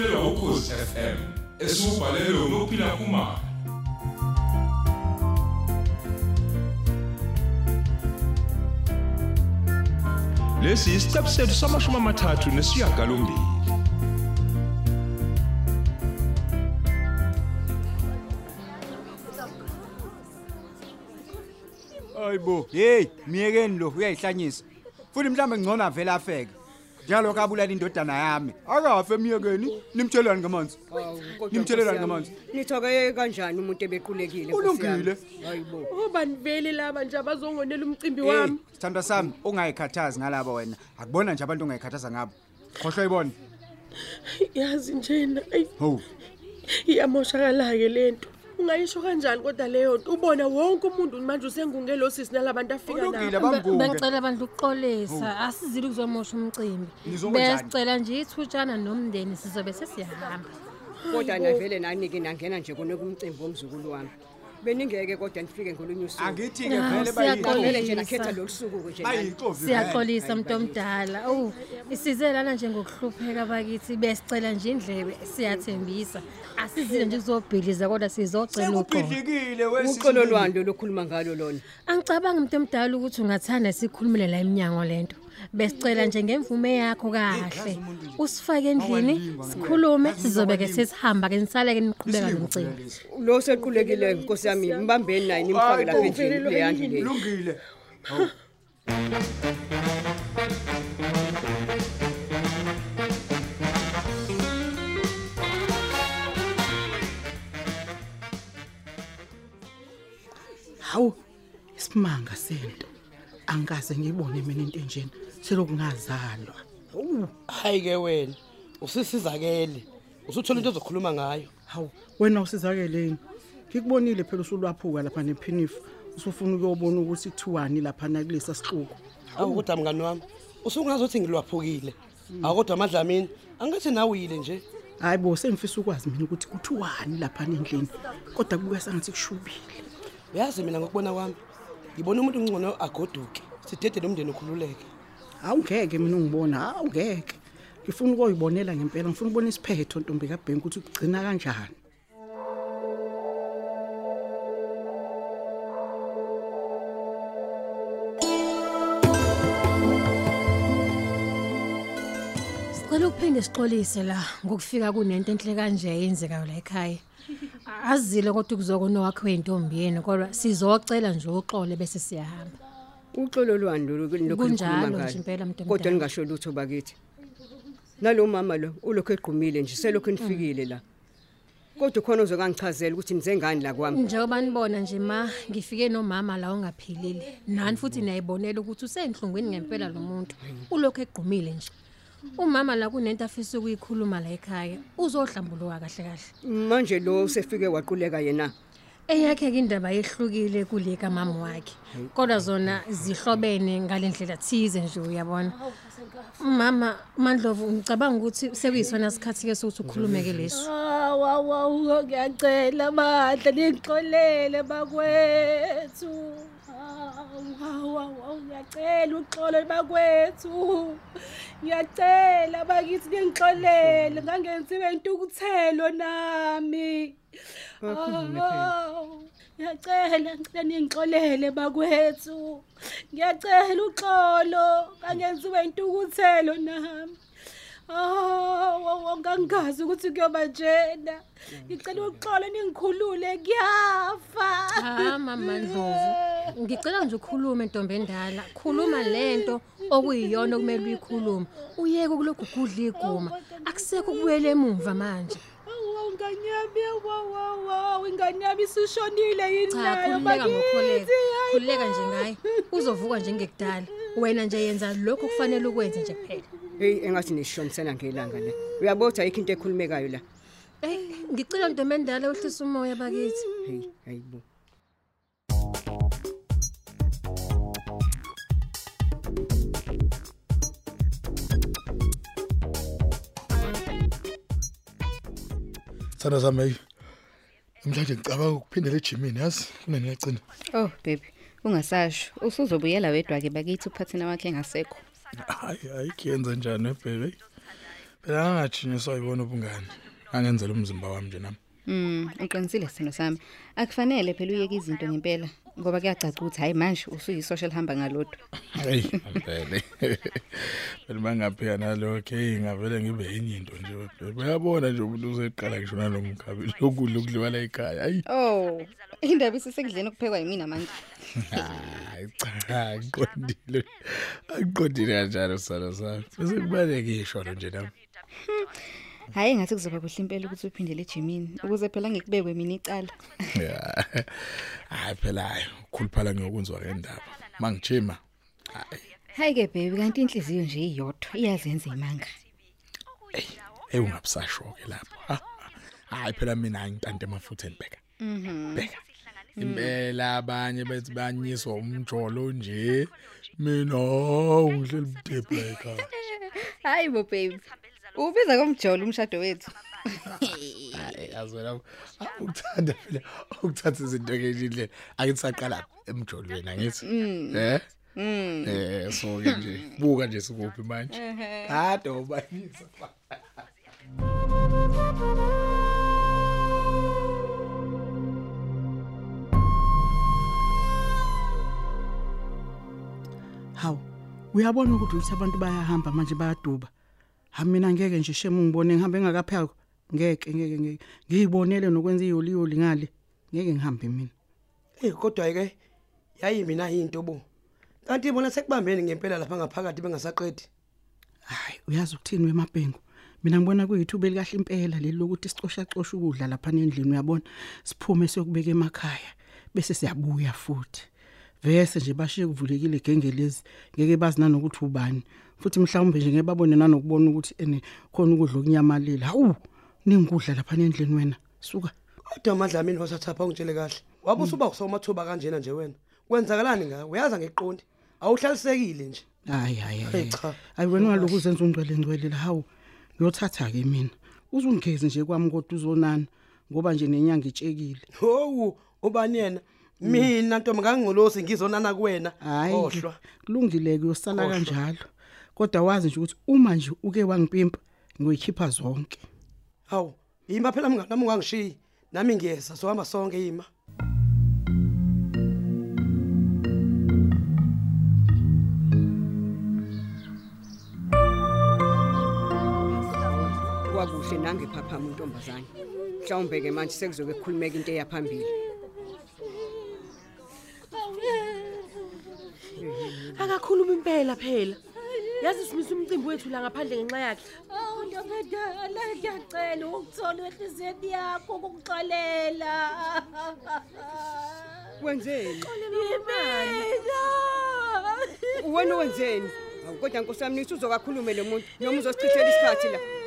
wesufulelwa ukhozi FM esubhalelwe ngokuphila kumama lesi isiqebu sethu samashumi amathathu nesishiyagalombili Hayibo, hey, miyekeni lo uyayihlanyisa. Futhi mhlambe ngcono avela afeke. Njalo kabulala indodana yami. Akafe miyekeni, nimthelani ngamanzi. Nimthelelani ngamanzi. Nithoke kanjani umuntu ebequlekile? Ulungile. Hayibo. Ubani vele laba nje abazongonela umcimbi Hey, wami. sithanda sami, ungayikhathazi ngalabo wena. Akubona nje abantu ongayikhathaza ngabo. Khohlwa ibona. Yazi njena, ayi Ho, iyamoshakala ke lento. Ungayisho kanjani kodwa leyo nto ubona wonke umuntu manje usengungelo sisi nalabantu afika ulungile nabo. bambuke. Bengicela abantu ukuxolisa asizile ukuzomosha umcimbi. Nizokwenjani? Besicela nje ithutshana nomndeni sizobe sesiyahamba. Kodwa navele nanike nangena nje kunoku umcimbi womzukulu wami. Beningeke kodwa nifike ngolunye usuku. Angithi ke Ah, vele siyaxolisa. Vele nje nakhetha lo suku nje. Siyaxolisa umuntu omdala. Oh, isize lana nje ngokuhlupheka bakithi besicela nje indlebe siyathembisa. Asizile nje kuzobhidliza kodwa sizocela uxolo. Wesi. Uxolo lwando lokhuluma ngalo lona. Angicabangi umuntu omdala ukuthi ungathanda sikhulumele la eminyango lento. Besicela nje ngemvume yakho kahle. Usifake endlini, sikhulume sizobeke sesihamba ke nisale ke niqhubeka nomcimbi. Lo sequlekile Nkosi yami, mbambeni naye nimfake lapha endlini le yandlu le. Lungile. Hawu isimanga sento. Angikaze ngibone mina into enjena. Seloku ngazalwa. hayi ke wena usisizakele usuthola into ozokhuluma ngayo Hawu wena usizakeleni. Ngikubonile phela usulwaphuka lapha nephinifu. Usufuna ukuyobona ukuthi kuthiwani lapha na kulesa sixuku. awu kodwa mngani wami usungazothi ngilwaphukile akodwa amadlamini angathi nawuyile nje Hayibo sengifisa ukwazi mina ukuthi kuthiwani lapha endlini. Kodwa kubuya sengathi kushubile. uyazi mina ngokubona kwami ngibona umuntu ongcono agoduke sidede nomndeni ukhululeke Awungeke mina ungibona, awungeke. Ngifuna ukuyibonela ngempela, ngifuna ukubona isiphetho ntombi kaBhenki ukuthi kugcina kanjani. Sicela ukuphinde sixolise la ngokufika kunento enhle kanje eyenzekayo la ekhaya. Azile kodwa kuzokuno wakho wentombi yena kodwa sizocela nje uxole bese siyahamba. Uxolo lwando lokhuluma Kunjalo ngalo. nje impela muntu Kodwa omdala. ningasho lutho bakithi. Nalo mama lo ulokho eqhumile nje selokho nifikile la. Kodwa khona uzokangichazela ukuthi nize ngani la kwami. Njengoba nibona nje ma ngifike nomama la ongaphilile. Nani futhi niyayibonela ukuthi usenhlungwini ngempela lo muntu. Ulokho egqumile nje. Umama la kunento afisa ukuyikhuluma la ekhaya. Uzohlambuluka kahle kahle. Manje lo sefike waquleka yena. Eyakhe ke indaba yehlukile kuleka mama wakhe. Kodwa zona zihlobene ngalendlela thize nje uyabona. Mama Mandlovu ngicabanga ukuthi sekuyisona sikhathi ke sokuthi ukhulumeke leso. Hawa wa ngiyacela bandla nixolele bakwethu. Wa ngiyacela uxolo bakwethu. Ngiyacela bakithi ningixolele ngangenziwe intukuthelo nami. Ngiyacela ngicela ningixolele bakwethu. Ngiyacela uxolo kangenziwe intukuthelo nami. Oh, ngangazi ukuthi kuyoba njena. Ngicela uxolo ningikhulule kuyafa. Ha mama Ndlovu. Ngicela nje ukhulume ntombi endala. Khuluma lento okuyiyona okumele uyikhulume. Uyeke kulokhu kudla iguma. Akusekho kubuyela emuva manje. Awu nganyami wow wow ingane yami isishonile yini Cha, nayo khululeka ngokhuleka. bakithi, hayi Khululeka nje ngaye. Uzovuka nje ngekudala. Wena nje yenza lokho kufanele ukwenze nje kuphela. Hey engathi nishonisana ngelanga le. Uyabotha ikho into ekhulumekayo la. Eh, ngicela ntombi endala uhlisa umoya bakithi. Hey hayibo. Sithanda sami hey. Namhlanje ngicabanga ukuphindela ejimini yazi? Kunani ngiyacina. Oh baby, ungasasho. Usuzobuyela wedwa ke bakithi uphathina wakhe engasekho. Hayi hayi kuyenza njani webhebe phela angajinyiswa yibona ubungani. Angenzela umzimba wami nje nami. Mm, uqinisile sino sami. Akufanele phela uyeke izinto ngempela. Ngoba kuyacaca ukuthi hayi manje usuyisocial hamba ngalodwa. hey phela phela mangaphika nalokho hey ngavele ngibe enye into nje webhebe uyabona nje umuntu useqala ngisho nalomkhabi lokudla okudliwa la ekhaya hayi. Oh, indaba isesekudleni okuphekwa yimina manje. hayi cha ngiqondile angiqondile kanjalo sala sami bese kubaleke isho nje nami Hayi ngathi kuzoba kuhle impela ukuthi uphindele ejimini ukuze phela ngikubekwe mina icala. Ya. hayi phela hayi ukukhuluphala ngiyokwenziwa ngendaba mangijima hayi Hayi ke baby kanti inhliziyo nje iyodwa iyazenza imanga. hey ungabusasho ke lapho Ha, hayi phela mina angitante emafutheni bheka Mhm. bheka impela abanye bethi banyiswa umjolo nje mina ungihleli budepha ekhaya Hayi bo baby. Ubiza komjolo umshado wethu. hayi azwela ukuthanda phela ukuthatha izinto ngendlela akithi saqala emjolweni angithi Mm. eh Mm. eh so ke nje buka nje sikuphi manje Ehhe. kade ubanisa Hawu, uyabona ukuthi uthi abantu bayahamba manje bayaduba. Ha mina ngeke nje sheme ngibone ngihambe ngakapheko. Ngeke ngeke ngeke. Ngiyibonele nokwenza iyoli yoli ngale. Ngeke ngihambe mina. Eh kodwa ke yayi mina into bo. Kanti ibona sekubambeni ngempela lapha ngaphakathi bengasaqedi. Hayi, uyazi ukuthini wemabhengu? Mina ngibona kuyithuba elikahle impela leli lokuthi sicosha xosha ukudla lapha endlini uyabona. Siphume siyokubeka emakhaya bese siyabuya futhi. Vese nje bashiye kuvulekile igenge lezi ngeke bazi nanokuthi ubani. Futhi mhlawumbe nje ngeke babone nanokubona ukuthi ene khona ukudla okunyamalile. Hawu, ningudla lapha endlini wena. Suka. Kodwa amadlamini wasathapha ungitshele kahle. Wabe usuba usomathuba kanjena nje wena. Kwenzakalani ngawe? Uyaza ngeqondi. Awuhlalisekile nje. Hayi hayi hayi. Ayi wena ngaloku uzenza ungcwele ngcwele la hawu. Ngiyothatha ke mina. Uzungigezi nje kwami kodwa uzonana ngoba nje nenyanga itshekile. Howu, ubani yena? Mina ntombi ngangingolosi ngizonana kuwena. Hayi Ohlwa. kulungile ke usala Khohlwa. kanjalo. Kodwa wazi nje ukuthi uma nje uke wangipimpa ngoyikhipha zonke. Hawu, yima phela mngani nami ungangishiyi. Nami ngiyeza sohamba sonke yima. Kwakuhle nangephaphama untombazane. Mhlawumbe ke manje sekuzoke kukhulumeka into eyaphambili. Akakhuluma impela phela yazi simisa umcimbi wethu la ngaphandle ngenxa yakhe Awu ndombadala ngiyacela ukuthola enhliziyweni yakho ukuxolela. Wenzeni? Yimina. Wena wenzeni? Awu kodwa Nkosi yami nithi uzokakhulume lo muntu noma uzosichithela isikhathi la.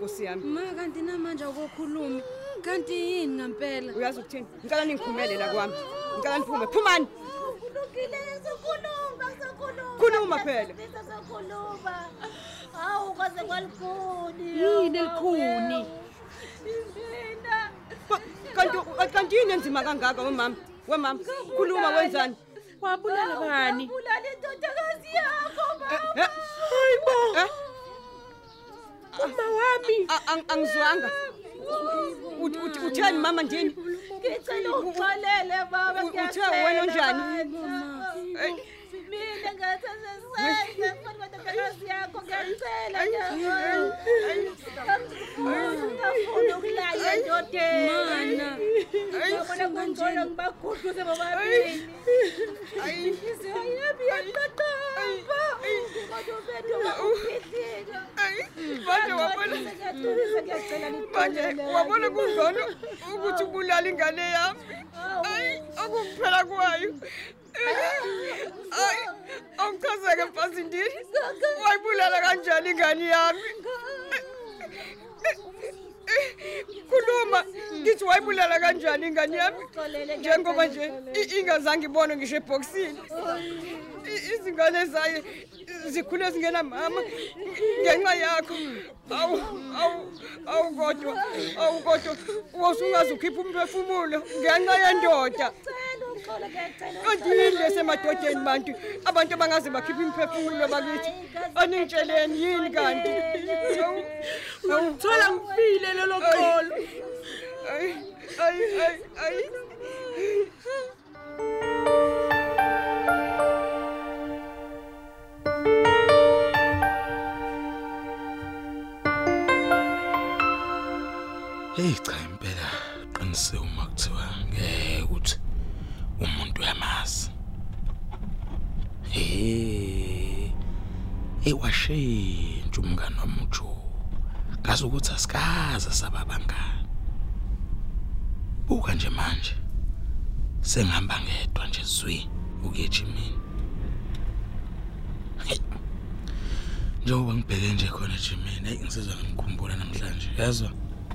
Nkosi yami. Ma kanti namanje akokhulumi. Kanti yini ngempela? Uyazi ukuthini? Ngicela ningikhumele la kwami. Ngicela niphume. Phumani. Kulungile sikhuluma sikhuluma. Khuluma phela. Sikhuluma. Awu kwaze kwalikhuni. Yini elikhuni? Yimina. Kanti kanti yini enzima kangaka wemama? Wemama, khuluma wenzani? Wabulala bani? Bulala indodakazi yakho mama. Hayibo. Uma wami. Angizwanga. Uthi uthi utheni mama ndini? Ngicela uxolele baba Uthe wena unjani? Mina ngathatha senze mfana indodakazi yakho ngiyacela ngiyafuna ukulala endodeni. Mana. Ngiyabona kungcono ngibakhudluze bobabili. Inhliziyo yami iyaqaqamba. Ngoba ubethu ukuphihlika. Manje wabona kungcono ukuthi ubulala ingane yami. Ayi akukuphela kwayo. Ayi awuchazeke mfazindini. Wayibulala kanjani ingane yami? khuluma ngithi wayibulala kanjani ingane yami njengoba nje i- ingazange ibonwe ngisho ebhokisini I- izingane zayo zikhule zingena mama ngenxa yakho awu awu awu kodwa awu kodwa wosungaze ukhipha umphefumulo ngenxa yendoda kanti yini lesemadodeni bantu. Abantu abangaze bakhipha imiphefumulo bakithi aningitsheleni yini kanti? Ngithola ngifile lelo xolo ayi ayi ayi ayi Hey cha impela qiniseke uma kuthiwa ngeke uthi umuntu uyamazi. Hey. Ewashintsha umngani wami uJo. Ngazi ukuthi asikaze sababangani. Buka nje manje. Sengihamba ngedwa nje zwi ukuyejimini. Njengoba ngibheke nje khona ejimini, hey ngisizwa ngikhumbula namhlanje. Yazwa?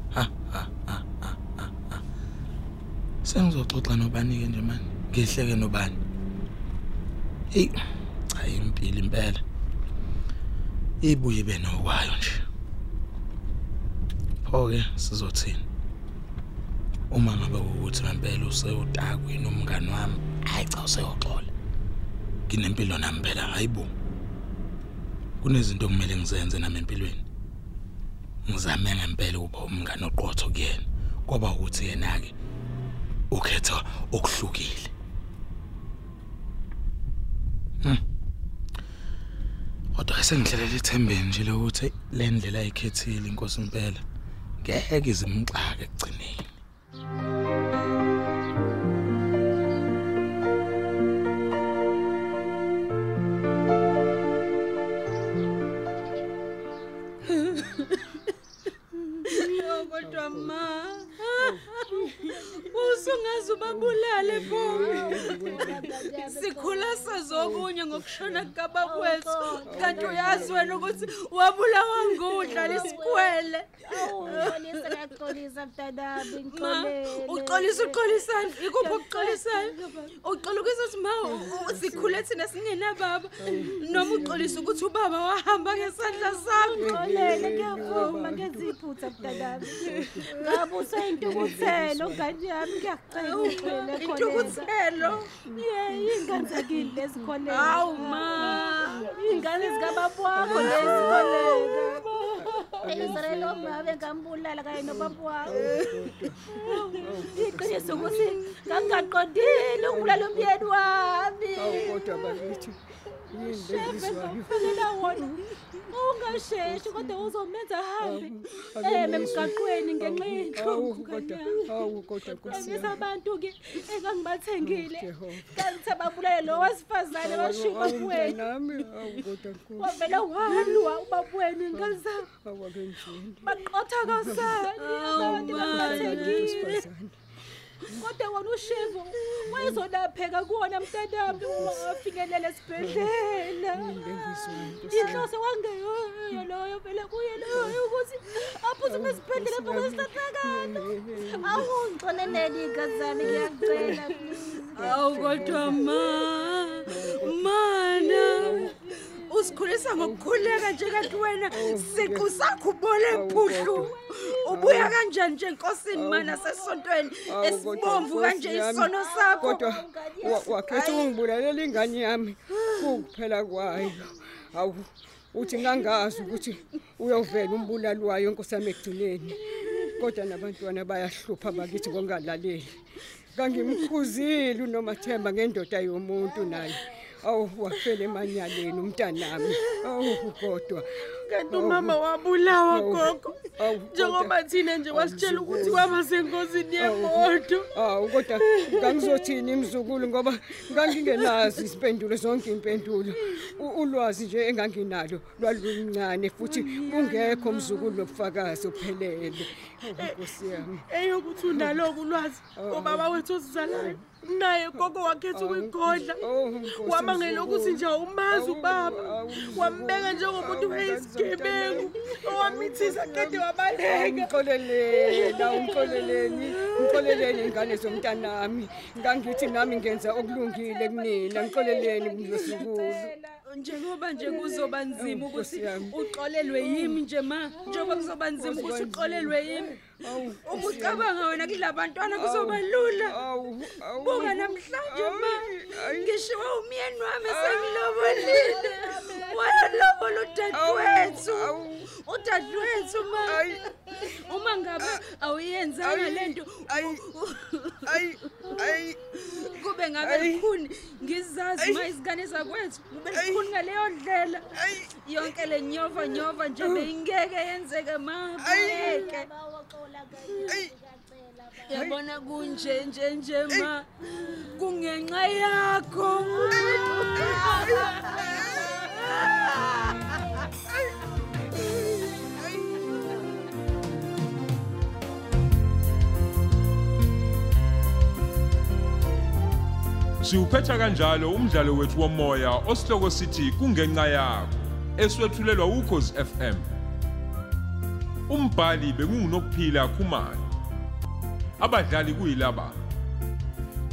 Ha ha ha ha ha, ha. Sengizoxoxa nobani ke nje manje? Ngihleke nobani? Hey, cha impilo impela. Ibuye ibe nokwayo nje. Pho-ke sizothini? Uma ngabe ukuthi ngempela usewutakwe nomngani wami, hayi cha useyoxola. Nginempilo nami phela hayibo. Kunezinto kumele ngizenze nami empilweni. ngizame ngempela ukuba umngane oqotho kuyena ngoba ukuthi yena ke ukhetha okuhlukile Kodwa sengihlelela ithembeni nje lokuthi le ndlela ayikhethile inkosi impela ngeke izimxake ekugcineni. Ngokushona kukaba kwethu. Kanti uyazi wena ukuthi wabulawa ngudla lesikwele. Ma uxolisa uxolisani ikuphi ukuxolisayo uxola ukuthi ma u- u- sikhule thina singenababa. Noma uxolisa ukuthi ubaba wahamba ngesandla sakho. Xolele ngiyavuma ngeziphutha mntanami. Ngabe usayintukuthelo ngane yami ngiyacela uxolele khona. Intukuthelo? Yey ingenzekile lezikholeka. Hawu ma. Ingane zikababa wakho lezi kholeka. Israel omabe ngambulala kanye nobaba wakho. Iqiniso ukuthi ngangaqondile ukubulala umyeni wami. kodwa bakithi lengizwayo ngikufanele wona. Ungasheshi kodwa uzomenza ahambe. Eme emgaqweni ngenxa yenhlungu kodwa nkosi Emisa yami abantu ke engangibathengile. Kanti ababulale lo wasifazane kodwa nkosi Wavela walwa zabo. awu akenjini Baqotha kasani abantu bangibathengile. Kodwa wona ushevu wayezolapheka kuwona mntanami wafinyelela esibhedlela. Inhloso wangeyoyo loyo vele kuye loyo ukuthi aphuzume esibhedlela emva kwesihlakalo. Awu ngixoleleni igazi zami ngiyacela. Awu kodwa ma mana usikhulisa ngokukhuleka nje kanti wena siqu sakho ubole phuhlu ubuya kanjani nje enkosini mana sesontweni? Awu, kodwa esibomvu kanje Nkosi yami, isono sakho. Kodwa wa- wakhetha ungibulalela ingane yami. Kukuphela kwayo. Awu uthi ngangazi ukuthi uyovela umbulali wayo nkosami ekugcineni. Kodwa nabantwana bayahlupha bakithi ngokungalaleli ngangimkhuzile unomathemba ngendoda yomuntu naye. Awu wafela emanyaleni umntanami. Awu kodwa. Kanti umama wabulawa gogo. njengoba thina nje wasitshela ukuthi waba sengozini yemoto. Awu kodwa ngangizothini imzukulu ngoba ngangingenazi izimpendulo zonke impendulo ulwazi nje enganginalo lwaluncane futhi kungekho mzukulu nobufakazi ophelele. Awu, nkosi yami. eyokuthi unaloku ulwazi ubaba wethu osizalayo naye gogo wakhetha ukuyikhodla wamangela ukuthi nje awumazi ubaba. wambeka njengomuntu weyisi Gebengu, owamithisa qede wabaleka. Ngixolelela, ungixoleleni, ngixoleleni ingane zomntanami. Ngangithi nami ngenza okulungile kunina, ngixoleleni mzosukulu. Njengoba nje kuzoba nzima Awu, ukuthi Nkosi yami. uxolelwe yimi nje ma njengoba kuzoba nzima ukuthi uxolelwe yimi. Uma ucabanga wena kula bantwana kuzoba lula. buka namhlanje ma ngishiwe umyeni wami sengilobolile wayalobola udadewethu. Udadewethu ma uma ngabe awuyenzanga lento kube ngabe likhuni ngizazi ma izingane zakwethu kube likhuni ngaleyo ndlela yonke le nyova nyova nje beyingeke yenzeke ma ngeke yabona kunje nje nje ma kungenxa yakho. Siuphetha kanjalo umdlalo wethu womoya osihloko sithi kungenxa yakho eswetshulelwa ukhozi FM. Umbhali bengungunokuphila Khumalo. Abadlali kuyilaba.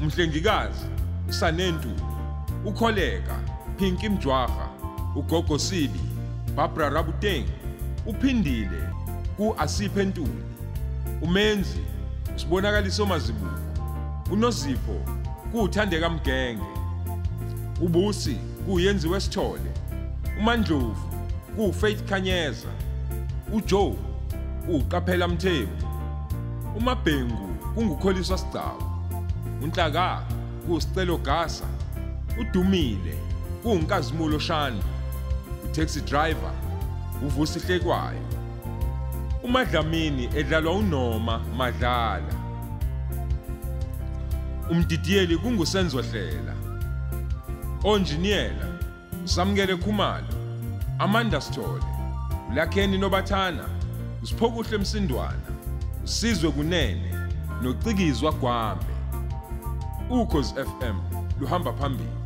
Umhlengikazi Sanentu, ukholeka Pinky Mjwaha, ugogo Sibi, Barbara Rabuteng, uphindile ku Asiphe Ntuli. Umenzi sibonakaliso mazibuko. Unozipho kuuthandeka mgenge. Ubusi kuyenziwe sithole. uMandlovu kuFaith Khanyeza. uJoe uqaphela Mthembu. uMabhengu kungukholiswa Sigcawu. uNhlaka kusicelo Gasa. uDumile kunkazimulo Shani utaxi driver uvusi Hlekwayo. uMadlamini edlalwa uNoma Madlala. Umdidiyeli kungusenzo hlela onjiniyela usamukele khumalo amanda sithole ulakheni nobathana usiphokuhle emsindwana usizwe kunene nocikizwa gwambe. Ukhozi FM luhamba phambili.